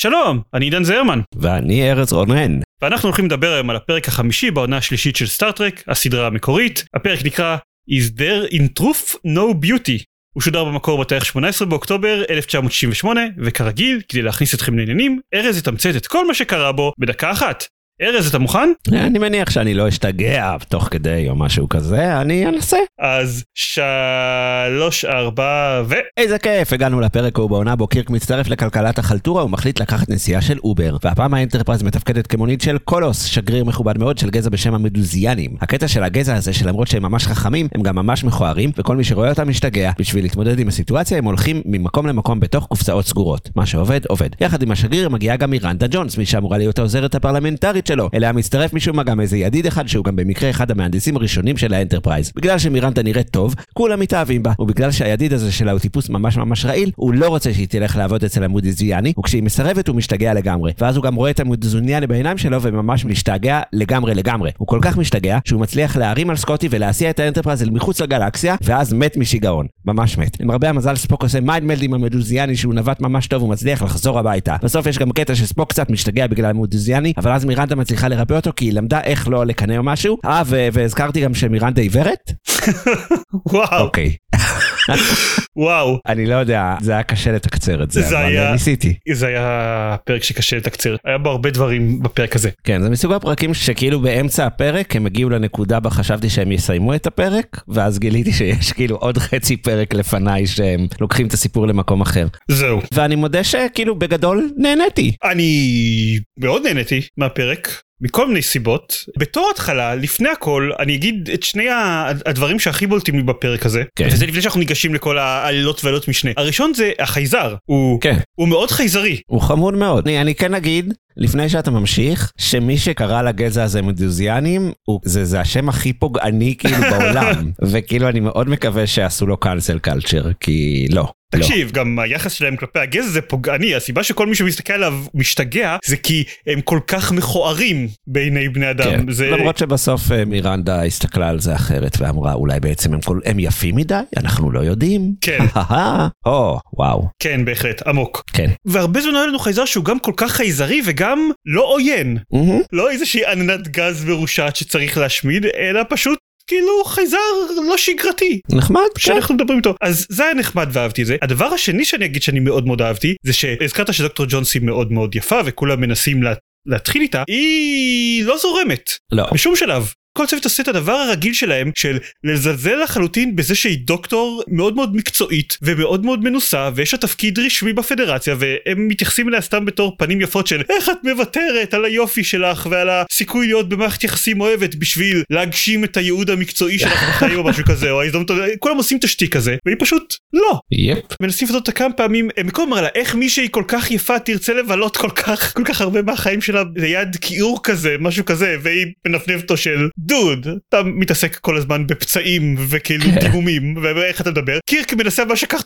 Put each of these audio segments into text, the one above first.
שלום, אני עידן זרמן, ואני ארז רונן. ואנחנו הולכים לדבר היום על הפרק החמישי בעונה השלישית של סטאר-טרק, הסדרה המקורית. הפרק נקרא Is there in truth no beauty. הוא שודר במקור בתאריך 18 באוקטובר 1968, וכרגיל, כדי להכניס אתכם לעניינים, ארז יתמצת את כל מה שקרה בו בדקה אחת. ארז, אתה מוכן? אני מניח שאני לא אשתגע תוך כדי או משהו כזה, אני אנסה. אז שלוש, ארבע, ו... איזה כיף, הגענו לפרק ההוא בעונה בו קירק מצטרף לכלכלת החלטורה ומחליט לקחת נסיעה של אובר. והפעם האנטרפרייז מתפקדת כמונית של קולוס, שגריר מכובד מאוד של גזע בשם המדוזיאנים. הקטע של הגזע הזה, שלמרות שהם ממש חכמים, הם גם ממש מכוערים, וכל מי שרואה אותם משתגע. בשביל להתמודד עם הסיטואציה הם הולכים ממקום למקום בתוך קופסאות סגורות. מה שעובד, עובד. יחד עם השגריר מגיעה גם מירנדה ג'ונס, מי שאמורה להיות העוזרת הפרלמנטרית שלו. אליה מצטרף משום מה גם איזה ידיד אחד שהוא גם במקרה אחד המהנדסים הראשונים של האנטרפרייז. בגלל שמירנדה נראית טוב, כולם מתאהבים בה, ובגלל שהידיד הזה שלה הוא טיפוס ממש ממש רעיל, הוא לא רוצה שהיא תלך לעבוד אצל המדוזיאני, וכשהיא מסרבת הוא משתגע לגמרי. ואז הוא גם רואה את המדוזיאני בעיניים שלו וממש משתגע לגמרי לגמרי. הוא כל כך משתגע שהוא מצליח להרים על סקוטי ולהסיע את האנטרפרייז אל מחוץ לגלקסיה, ואז מת משיגעון. ממש מת. למרבה המזל ספוק עושה mind meld עם המדוזיאני שהוא נווט ממש טוב ומצליח לחזור הביתה. בסוף יש גם קטע שספוק קצת משתגע בגלל המדוזיאני, אבל אז מירנדה מצליחה לרפא אותו כי היא למדה איך לא לקנא או משהו. אה, והזכרתי גם שמירנדה עיוורת? וואו, אוקיי. וואו. אני לא יודע, זה היה קשה לתקצר את זה, זה אבל היה- ניסיתי. זה היה פרק שקשה לתקצר, היה בו הרבה דברים בפרק הזה. כן, זה מסוג הפרקים שכאילו באמצע הפרק הם הגיעו לנקודה בה חשבתי שהם יסיימו את הפרק, ואז גיליתי שיש כאילו עוד חצי פרק לפניי שהם לוקחים את הסיפור למקום אחר. זהו. ואני מודה שכאילו בגדול נהניתי. אני מאוד נהניתי מהפרק. מכל מיני סיבות. בתור התחלה, לפני הכל, אני אגיד את שני הדברים שהכי בולטים לי בפרק הזה. כן. וזה לפני שאנחנו ניגשים לכל העלילות ועלילות משנה. הראשון זה החייזר. הוא, כן. הוא מאוד חייזרי. הוא חמוד מאוד. אני, אני כן אגיד, לפני שאתה ממשיך, שמי שקרא לגזע הזה מדוזיאנים, הוא, זה, זה השם הכי פוגעני כאילו בעולם. וכאילו אני מאוד מקווה שעשו לו קאנסל קלצ'ר, כי לא. לא. תקשיב, גם היחס שלהם כלפי הגזע זה פוגעני, הסיבה שכל מי שמסתכל עליו משתגע זה כי הם כל כך מכוערים בעיני בני אדם. כן, זה... למרות שבסוף אה, מירנדה הסתכלה על זה אחרת ואמרה אולי בעצם הם, כל... הם יפים מדי אנחנו לא יודעים. כן. או וואו כן, בהחלט, עמוק. כן. והרבה זמן היה לנו חייזר שהוא גם כל כך חייזרי וגם לא עוין. מהמם. לא איזושהי עננת גז מרושעת שצריך להשמיד, אלא פשוט כאילו חייזר לא שגרתי. נחמד כן. שאנחנו מדברים איתו אז זה היה נחמד ואהבתי את זה הדבר השני שאני אגיד שאני מאוד מאוד אהבתי זה שהזכרת שדוקטור ג'ונס היא מאוד מאוד יפה וכולם מנסים לה, להתחיל איתה היא לא זורמת לא. בשום שלב. כל צוות עושה את הדבר הרגיל שלהם של לזלזל לחלוטין בזה שהיא דוקטור מאוד מאוד מקצועית ומאוד מאוד מנוסה ויש לה תפקיד רשמי בפדרציה והם מתייחסים אליה סתם בתור פנים יפות של איך את מוותרת על היופי שלך ועל הסיכוי להיות במערכת יחסים אוהבת בשביל להגשים את הייעוד המקצועי שלך בחיים או משהו כזה או ההזדמנות כולם עושים את השטיק הזה. והיא פשוט לא. Yep. מנסים לעשות אותה כמה פעמים הם במקום אמר לה איך מישהי כל כך יפה תרצה לבלות כל כך? כל כך הרבה מהחיים שלה ליד כיעור כזה משהו כזה והיא מנפנפת אותו שלדוד אתה מתעסק כל הזמן בפצעים וכאילו דימומים ואיך אתה מדבר? קירק מנסה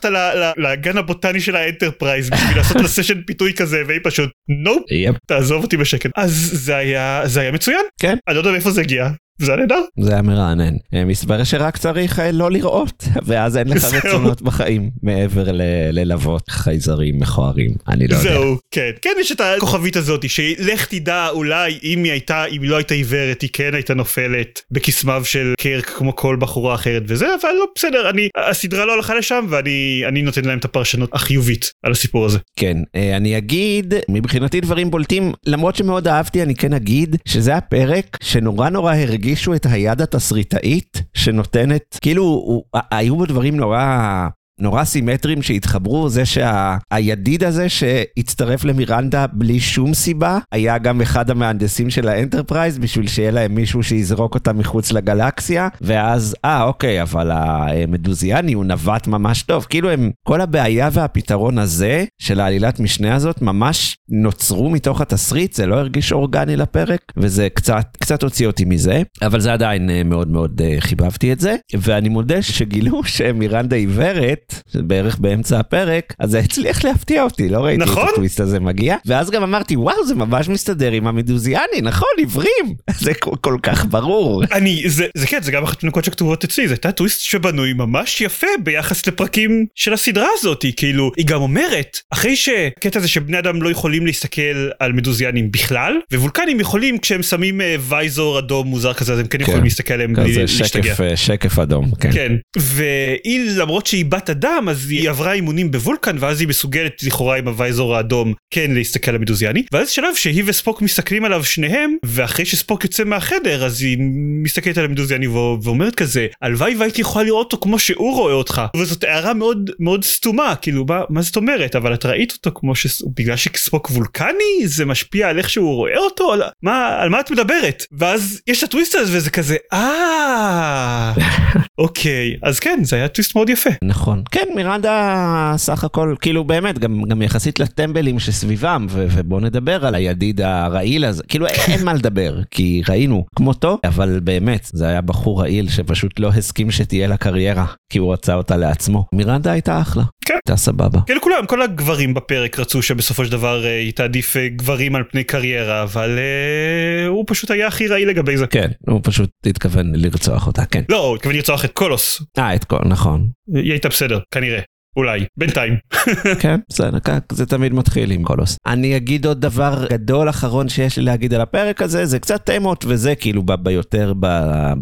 ל- ל- לגן הבוטני של האנטרפרייז בשביל לעשות לה session פיתוי כזה והיא פשוט nope. תעזוב אותי בשקט. אז זה היה זה היה מצוין. כן. אני לא יודע מאיפה זה הגיע זה היה נהדר זה היה מרענן. אה, מסתבר שרק צריך אה, לא לראות ואז אין לך. רצונות בחיים מעבר ללוות חייזרים מכוערים. אני לא יודע. זהו, כן. כן, יש את הכוכבית הזאת, שלך תדע אולי אם היא הייתה, אם היא לא הייתה עיוורת, היא כן הייתה נופלת בקסמיו של קרק כמו כל בחורה אחרת וזה, אבל לא, בסדר, אני, הסדרה לא הלכה לשם ואני אני נותן להם את הפרשנות החיובית על הסיפור הזה. כן, אה, אני אגיד, מבחינתי דברים בולטים, למרות שמאוד אהבתי, אני כן אגיד שזה הפרק שנורא נורא הרגישו את היד התסריטאית שנותנת, כאילו, היו בו דברים נורא נורא סימטריים שהתחברו, זה שהידיד הזה שהצטרף למירנדה בלי שום סיבה, היה גם אחד המהנדסים של האנטרפרייז בשביל שיהיה להם מישהו שיזרוק אותם מחוץ לגלקסיה, ואז, אה, אוקיי, אבל המדוזיאני הוא נווט ממש טוב. כאילו הם, כל הבעיה והפתרון הזה של העלילת משנה הזאת ממש נוצרו מתוך התסריט, זה לא הרגיש אורגני לפרק, וזה קצת, קצת הוציא אותי מזה, אבל זה עדיין אה, מאוד מאוד אה, חיבבתי את זה, ואני מודה שגילו שמירנדה עיוורת, בערך באמצע הפרק, אז זה הצליח להפתיע אותי, לא ראיתי נכון? את הטוויסט הזה מגיע, ואז גם אמרתי, וואו, זה ממש מסתדר עם המדוזיאני, נכון, עיוורים, זה כל, כל כך ברור. אני, זה, זה כן, זה גם אחת הנקודות שכתובות אצלי, זה הייתה טוויסט שבנוי ממש יפה ביחס לפרקים של הסדרה הזאת, כאילו, היא גם אומרת, אחרי שקטע זה שבני אדם לא יכולים להסתכל על מדוזיאנים בכלל, ווולקנים יכולים כשהם שמים אה, וייזור אדום מוזר כזה, אז הם כן יכולים להסתכל עליהם בלי כזה להשתגע. שקף, אה, שקף אדום, כן. כן, והיא למרות שהיא בת אדם אז היא עברה אימונים בוולקן ואז היא מסוגלת לכאורה עם הווייזור האדום כן להסתכל על המדוזיאני. ואז שלב שהיא וספוק מסתכלים עליו שניהם ואחרי שספוק יוצא מהחדר אז היא מסתכלת על המדוזיאני ואומרת כזה הלוואי והייתי יכולה לראות אותו כמו שהוא רואה אותך. וזאת הערה מאוד מאוד סתומה כאילו מה, מה זאת אומרת? אבל את ראית אותו כמו ש... בגלל שספוק וולקני? זה משפיע על איך שהוא רואה אותו? על מה על מה את מדברת? ואז יש את הטוויסט הזה וזה כזה אה אוקיי. אז כן זה היה טוויסט מאוד יפה. נכון. כן, מירנדה סך הכל, כאילו באמת, גם, גם יחסית לטמבלים שסביבם, ו- ובוא נדבר על הידיד הרעיל הזה, כאילו אין, מה לדבר, כי ראינו כמותו, אבל באמת, זה היה בחור רעיל שפשוט לא הסכים שתהיה לה קריירה, כי הוא רצה אותה לעצמו. מירנדה הייתה אחלה. כן. הייתה סבבה. כאילו כולם כל הגברים בפרק רצו שבסופו של דבר אה, היא תעדיף אה, גברים על פני קריירה אבל אה, הוא פשוט היה הכי רעי לגבי זה. כן, הוא פשוט התכוון לרצוח אותה, כן. לא הוא התכוון לרצוח את קולוס אה, את כל, נכון. היא הייתה בסדר כנראה אולי בינתיים. כן, בסדר, זה תמיד מתחיל עם קולוס. אני אגיד עוד דבר גדול אחרון שיש לי להגיד על הפרק הזה, זה קצת תמות וזה כאילו ביותר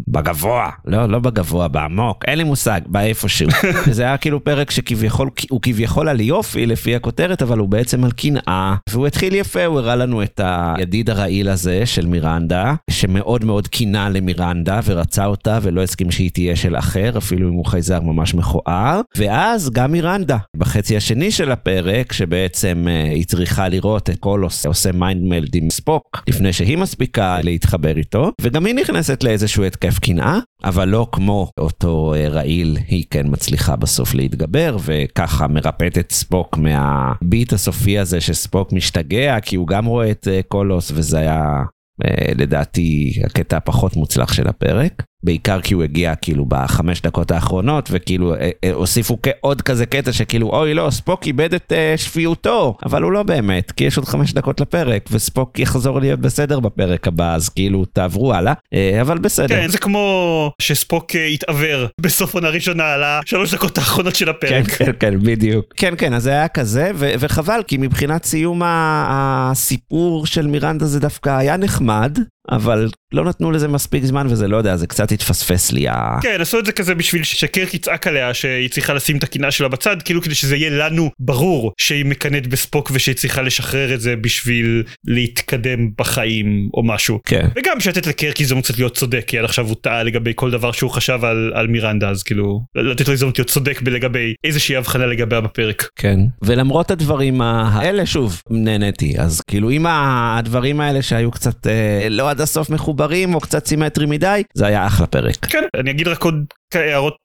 בגבוה, לא, לא בגבוה, בעמוק, אין לי מושג, באיפשהו. זה היה כאילו פרק שכביכול, הוא כביכול על יופי לפי הכותרת, אבל הוא בעצם על קנאה, והוא התחיל יפה, הוא הראה לנו את הידיד הרעיל הזה של מירנדה, שמאוד מאוד קינא למירנדה ורצה אותה ולא הסכים שהיא תהיה של אחר, אפילו אם הוא חייזר ממש מכוער, ואז גם מירנדה, בחצי השני של הפרק, שבעצם אה, היא צריכה לראות את קולוס עושה mind meld עם ספוק, לפני שהיא מספיקה להתחבר איתו, וגם היא נכנסת לאיזשהו התקף קנאה, אבל לא כמו אותו אה, רעיל, היא כן מצליחה בסוף להתגבר, וככה מרפאת את ספוק מהביט הסופי הזה שספוק משתגע, כי הוא גם רואה את אה, קולוס, וזה היה לדעתי הקטע הפחות מוצלח של הפרק. בעיקר כי הוא הגיע כאילו בחמש דקות האחרונות וכאילו אה, אה, הוסיפו עוד כזה קטע שכאילו אוי לא ספוק איבד את אה, שפיותו אבל הוא לא באמת כי יש עוד חמש דקות לפרק וספוק יחזור להיות בסדר בפרק הבא אז כאילו תעברו הלאה אה, אבל בסדר. כן זה כמו שספוק אה, התעוור בסוף עונה ראשונה על השלוש דקות האחרונות של כן, הפרק. כן, כן, בדיוק. כן, כן, אז זה היה כזה, ו- וחבל, כי מבחינת סיום הסיפור של מירנדה זה דווקא היה נחמד, אבל לא נתנו לזה מספיק זמן, וזה לא יודע, זה קצת התפספס לי. ה- כן עשו את זה כזה בשביל שקרק יצעק עליה שהיא צריכה לשים את הקנאה שלה בצד כאילו כדי שזה יהיה לנו ברור שהיא מקנאת בספוק ושהיא צריכה לשחרר את זה בשביל להתקדם בחיים או משהו. כן. וגם לתת לקרק הזדמנות קצת להיות צודק כי עד עכשיו הוא טעה לגבי כל דבר שהוא חשב על, על מירנדה אז כאילו לתת לו הזדמנות להיות צודק לגבי איזושהי הבחנה לגביה בפרק. כן. ולמרות הדברים האלה, שוב, נהניתי. אז כאילו, אם הדברים האלה שהיו קצת אה, לא עד הסוף מחוברים, או קצת סימטרי מדי, זה היה אחלה פרק. כן אני אגיד רק עוד הערות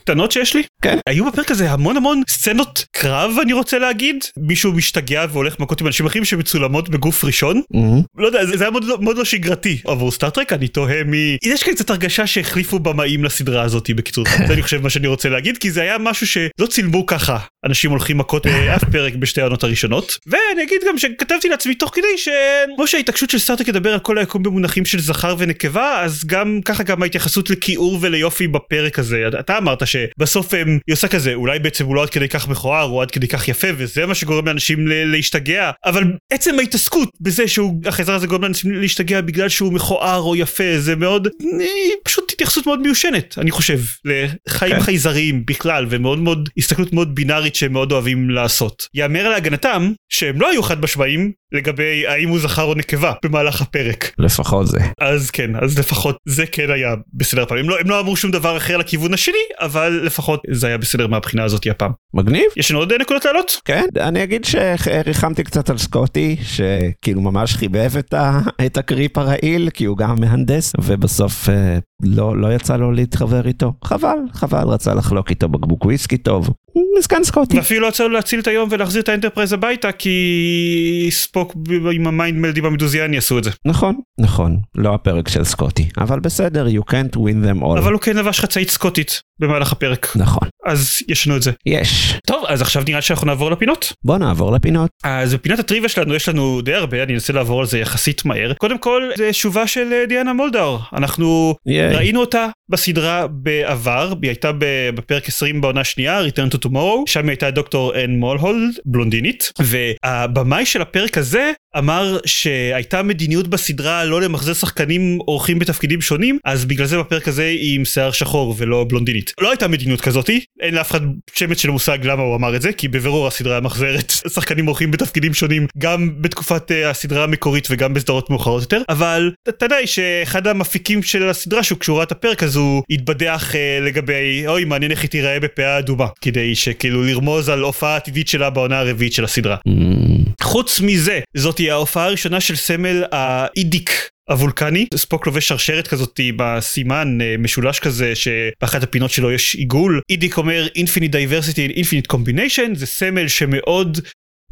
קטנות שיש לי. כן. היו בפרק הזה המון המון סצנות קרב אני רוצה להגיד מישהו משתגע והולך מכות עם אנשים אחרים שמצולמות בגוף ראשון. מהמם. לא יודע זה, זה היה מאוד, לא- מאוד לא שגרתי עבור סטארטרק אני תוהה מ... יש כאן קצת הרגשה שהחליפו במאים לסדרה הזאת בקיצור זה אני חושב מה שאני רוצה להגיד כי זה היה משהו שלא צילמו ככה אנשים הולכים מכות באף פרק בשתי העונות הראשונות. ואני אגיד גם שכתבתי לעצמי תוך כדי שכמו שההתעקשות של סטארטרק לדבר על כל היקום במונחים של זכר ונקבה אז גם ככה גם ההתייחסות לכיעור וליופי בפרק הזה. אתה אמרת שבסוף הם, היא עושה כזה אולי בעצם הוא לא עד כדי כך מכוער הוא עד כדי כך יפה וזה מה שגורם לאנשים להשתגע. אבל עצם ההתעסקות בזה שהוא החייזר הזה גורם לאנשים להשתגע בגלל שהוא מכוער או יפה זה מאוד אה, פשוט התייחסות מאוד מיושנת אני חושב לחיים כן. חייזריים בכלל ומאוד מאוד הסתכלות מאוד בינארית פופולרית שהם מאוד אוהבים לעשות. יאמר להגנתם שהם לא היו חד משמעיים לגבי האם הוא זכר או נקבה במהלך הפרק. לפחות זה. אז כן, אז לפחות זה כן היה בסדר פעם. הם לא, הם לא אמרו שום דבר אחר לכיוון השני, אבל לפחות זה היה בסדר מהבחינה הזאת הפעם. מגניב. יש לנו עוד נקודות לעלות? כן, אני אגיד שריחמתי קצת על סקוטי, שכאילו ממש חיבב את, ה, את ה creep הרעיל, כי הוא גם מהנדס, ובסוף אה, לא, לא יצא לו להתחבר איתו. חבל, חבל, רצה לחלוק איתו בקבוק וויסקי טוב. מסכן סקוטי. ואפילו לא יצא לו להציל את היום ולהחזיר את האנטרפרייז הביתה, כי ספוק עם ה mind meld במדוזיאני עשו את זה. נכון, נכון, לא הפרק של סקוטי, אבל בסדר, you can't win them all. אבל הוא כן לבש חצאית סקוטית במהלך הפרק. נכון. אז יש לנו את זה. יש. טוב, אז עכשיו נראה שאנחנו נעבור לפינות. בוא נעבור לפינות. אז בפינת הטריוויה שלנו יש לנו די הרבה, אני אנסה לעבור על זה יחסית מהר. קודם כל, זה שובה של אה, דיאנה מולדאור. אנחנו ייי. ראינו אותה בסדרה בעבר, היא הייתה בפרק 20 בעונה שנייה, Return to Tomorrow, שם היא הייתה דוקטור אן מולהולד, בלונדינית, והבמאי של הפרק הזה אמר שהייתה מדיניות בסדרה לא למחזר שחקנים אורחים בתפקידים שונים, אז בגלל זה בפרק הזה היא עם שיער שחור ולא בלונדינית. לא הייתה מדיניות כזאתי, אין לאף אחד שמץ של מושג למה הוא אמר את זה, כי בבירור הסדרה מחזרת שחקנים אורחים בתפקידים שונים גם בתקופת uh, הסדרה המקורית וגם בסדרות מאוחרות יותר, אבל אתה יודע שאחד המפיקים של הסדרה שהוא כשהוא ראה את הפרק אז הוא התבדח uh, לגבי אוי מעניין איך היא תיראה בפאה אדומה, כדי שכאילו לרמוז על הופעה עתידית שלה בעונה הרביעית של הסדרה. Mm, חוץ מזה, זאת היא ההופעה הראשונה של סמל האידיק. הוולקני, ספוק לובש שרשרת כזאת בסימן אה, משולש כזה שבאחת הפינות שלו יש עיגול. אידיק אומר Infinite Diversity and Infinite Combination זה סמל שמאוד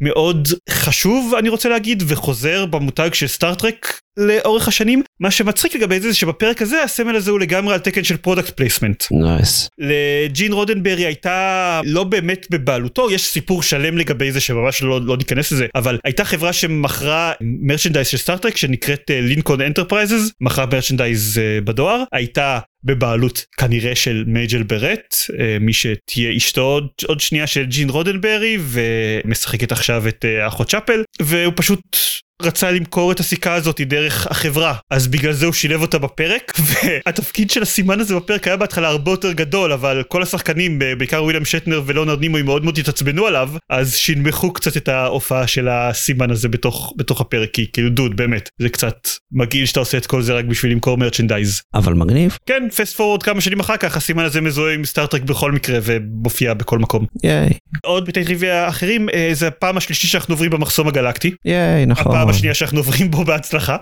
מאוד חשוב אני רוצה להגיד וחוזר במותג של סטארטרק לאורך השנים מה שמצחיק לגבי זה זה שבפרק הזה הסמל הזה הוא לגמרי על תקן של product placement. Nice. לג'ין רודנברי הייתה לא באמת בבעלותו יש סיפור שלם לגבי זה שממש לא, לא ניכנס לזה אבל הייתה חברה שמכרה merchandise של סטארטרק שנקראת לינקון אנטרפרייזס מכרה merchandise uh, בדואר הייתה בבעלות כנראה של מייג'ל ברט אה, מי שתהיה אשתו עוד, עוד שנייה של ג'ין רודנברי ומשחקת עכשיו את אה, אחות צ'אפל והוא פשוט רצה למכור את הסיכה הזאת דרך החברה אז בגלל זה הוא שילב אותה בפרק והתפקיד של הסימן הזה בפרק היה בהתחלה הרבה יותר גדול אבל כל השחקנים בעיקר וויליאם שטנר ולאונרד נימוי מאוד מאוד התעצבנו עליו אז שינמכו קצת את ההופעה של הסימן הזה בתוך בתוך הפרק כי כאילו דוד באמת זה קצת מגעיל שאתה עושה את כל זה רק בשביל למכור מרצ'נדייז. אבל מגניב. כן פסט פורוד כמה שנים אחר כך הסימן הזה מזוהה עם סטארטרק בכל מקרה ומופיע בכל מקום. ייי. עוד בתי טריוויה אחרים אה, זה הפעם השלישי שאנחנו עוברים במחסום הגלקטי. ייי, נכון. הפעם השנייה שאנחנו עוברים בו בהצלחה.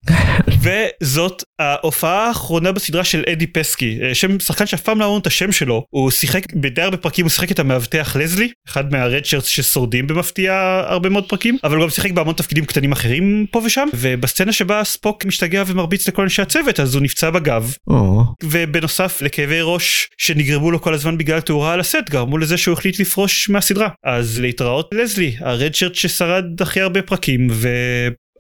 וזאת ההופעה האחרונה בסדרה של אדי פסקי אה, שם שחקן שאף פעם לא אמרנו את השם שלו. הוא שיחק בדי הרבה פרקים הוא שיחק את המאבטח לזלי אחד מהרד שרץ ששורדים במפתיע הרבה מאוד פרקים אבל הוא גם שיחק בהמון תפקידים קטנים אחרים פה ושם ובסצנה שבה ספוק משתגע ומרביץ לכל אנשי הצוות אז הוא נפצע בגב. ובנוסף לכאבי ראש שנגרמו לו כל הזמן בגלל תאורה על הסט גרמו לזה שהוא החליט לפרוש מהסדרה. אז להתראות לזלי הרדשרט ששרד הכי הרבה פרקים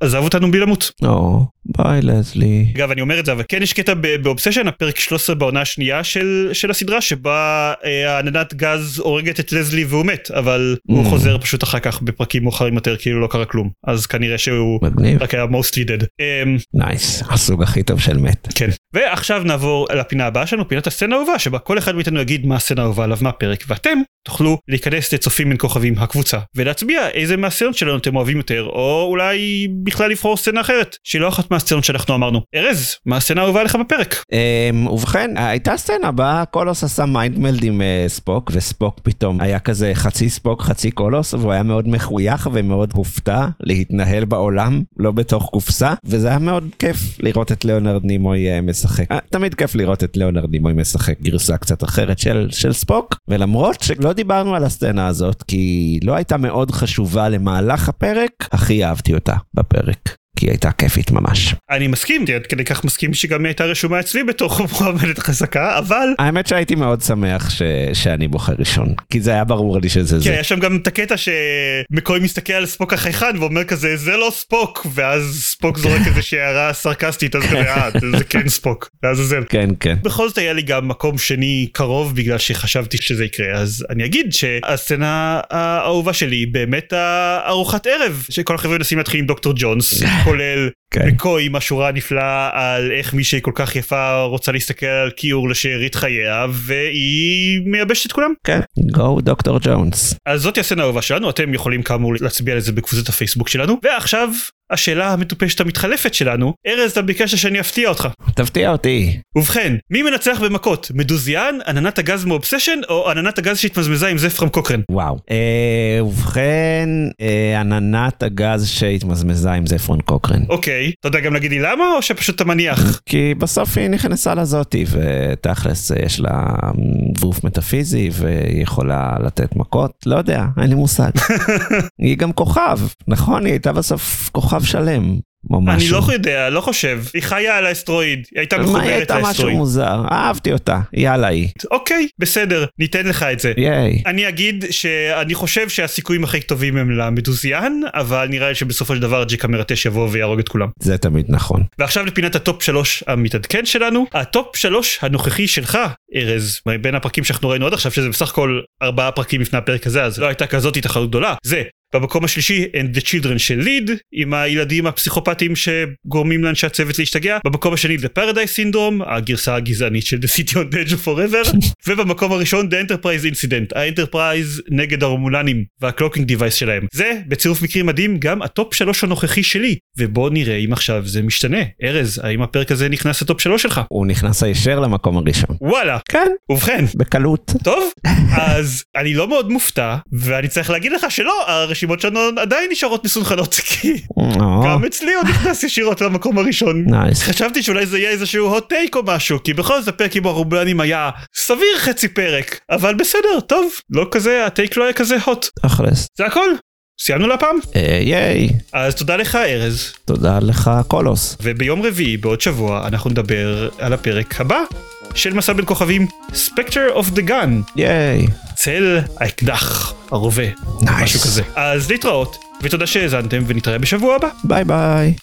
ועזב אותנו בלי למות. או, ביי לזלי. אגב אני אומר את זה אבל כן יש קטע ב Obsession הפרק 13 בעונה השנייה של, של הסדרה שבה אה, העננת גז הורגת את לזלי והוא מת אבל mm. הוא. חוזר פשוט אחר כך בפרקים מאוחרים יותר כאילו לא קרה כלום אז כנראה שהוא מגניב. רק היה mostly dead. Um, nice. הסוג הכי טוב של מת. כן ועכשיו נעבור לפינה הבאה שלנו פינת הסצנה האהובה שבה כל אחד מאיתנו יגיד מה הסצנה האהובה עליו מהפרק ואתם תוכלו להיכנס לצופים בין כוכבים הקבוצה ולהצביע איזה מהסצנות שלנו אתם אוהבים יותר או אולי בכלל לבחור סצנה אחרת שהיא לא אחת מהסצנות שאנחנו אמרנו. ארז מה הסצנה האהובה עליך בפרק? Um, ובכן, הייתה סצנה בה קולוס עשה mind meld עם uh, ספוק, וספוק פתאום היה כזה חצי ספוק, חצי קולוס, והוא היה מאוד מחוייך ומאוד הופתע להתנהל בעולם, לא בתוך קופסה, וזה היה מאוד כיף לראות את ליאונרד נימוי uh, משחק. Uh, תמיד כיף לראות את ליאונרד נימוי משחק גרסה קצת אחרת של, ספוק, ולמרות שלא דיברנו על הסצנה הזאת, כי לא הייתה מאוד חשובה למהלך הפרק, הכי אהבתי אותה בפרק. כי היא הייתה כיפית ממש. אני מסכים עד כדי כך מסכים שגם היא הייתה רשומה אצלי בתור מועמדת חזקה אבל האמת שהייתי מאוד שמח ש... שאני בוחר ראשון, כי זה היה ברור לי שזה כן, זה. היה שם גם את הקטע שמקוי מסתכל על ספוק החייכן ואומר כזה זה לא ספוק ואז ספוק זורק איזה הערה סרקסטית אז כזה אה זה כן ספוק ואז זה כן, כן. בכל זאת היה לי גם מקום שני קרוב בגלל שחשבתי שזה יקרה אז אני אגיד שהסצנה האהובה שלי היא באמת הארוחת ערב שכל החבר'ה מנסים להתחיל עם דוקטור ג'ונס כולל כן. מקו עם השורה הנפלאה על איך מישהי כל כך יפה רוצה להסתכל על כיור לשארית חייה והיא מייבשת את כולם. כן. גו דוקטור ג'ונס. אז זאת הסצנה האהובה שלנו אתם יכולים כאמור להצביע על זה בקבוצת הפייסבוק שלנו ועכשיו השאלה המטופשת המתחלפת שלנו ארז אתה ביקשת שאני אפתיע אותך. תפתיע אותי. ובכן מי מנצח במכות מדוזיאן עננת הגז מאובסשן או עננת הגז שהתמזמזה עם זפרם קוקרן. וואו. אה, ובכן, אה, עננת הגז שהתמזמזה עם זפרון קוקרן. אוקיי אתה יודע גם להגיד לי למה או שפשוט אתה מניח. כי בסוף היא נכנסה לזאתי, ותכלס אה, יש לה גוף מטאפיזי, והיא יכולה לתת מכות, לא יודע, אין לי מושג. היא גם כוכב, נכון? היא הייתה בסוף כוכב שלם. או אני. לא יודע לא חושב היא חיה על האסטרואיד היא הייתה מה, היא מחוברת הייתה משהו לאסטרואיד. מוזר, אהבתי אותה, יאללה היא. אוקיי בסדר ניתן לך את זה. ייי. אני אגיד שאני חושב שהסיכויים הכי טובים הם למדוזיאן אבל נראה לי שבסופו של דבר ג'יק המרטש יבוא ויהרוג את כולם. זה תמיד נכון. ועכשיו לפינת הטופ 3 המתעדכן שלנו הטופ 3 הנוכחי שלך ארז בין הפרקים שאנחנו ראינו עד עכשיו שזה בסך הכל ארבעה פרקים לפני הפרק הזה אז לא הייתה כזאת התחרות גדולה זה. במקום השלישי And the Children Shall Lead עם הילדים הפסיכופטיים שגורמים לאנשי הצוות להשתגע. במקום השני The Paradise Syndrome הגרסה הגזענית של The City on the Edge of Forever. ובמקום הראשון The Enterprise Incident האנטרפרייז נגד הרומולנים וה cloaking device שלהם. זה בצירוף מקרים מדהים גם הטופ 3 הנוכחי שלי. ובוא נראה אם עכשיו זה משתנה. ארז האם הפרק הזה נכנס לטופ 3 שלך? הוא נכנס הישר למקום הראשון. וואלה. כן, ובכן. בקלות. טוב אז אני לא מאוד מופתע ואני צריך להגיד לך שלא הרשימות שלנו עדיין נשארות מסונכנות כי או, גם אצלי הוא נכנס ישירות למקום הראשון. חשבתי שאולי זה יהיה איזשהו הוט טייק או משהו כי בכל זאת הפרק עם הרובלנים היה סביר חצי פרק אבל בסדר טוב לא כזה הטייק לא היה כזה הוט תכלס. זה הכל סיימנו לפעם אה, ייי. אז תודה לך ארז תודה לך קולוס. וביום רביעי בעוד שבוע אנחנו נדבר על הפרק הבא של מסע בין כוכבים Spectre of the Gun ייי. צל האקדח הרובה Nice. משהו כזה אז להתראות ותודה שהאזנתם ונתראה בשבוע הבא ביי ביי.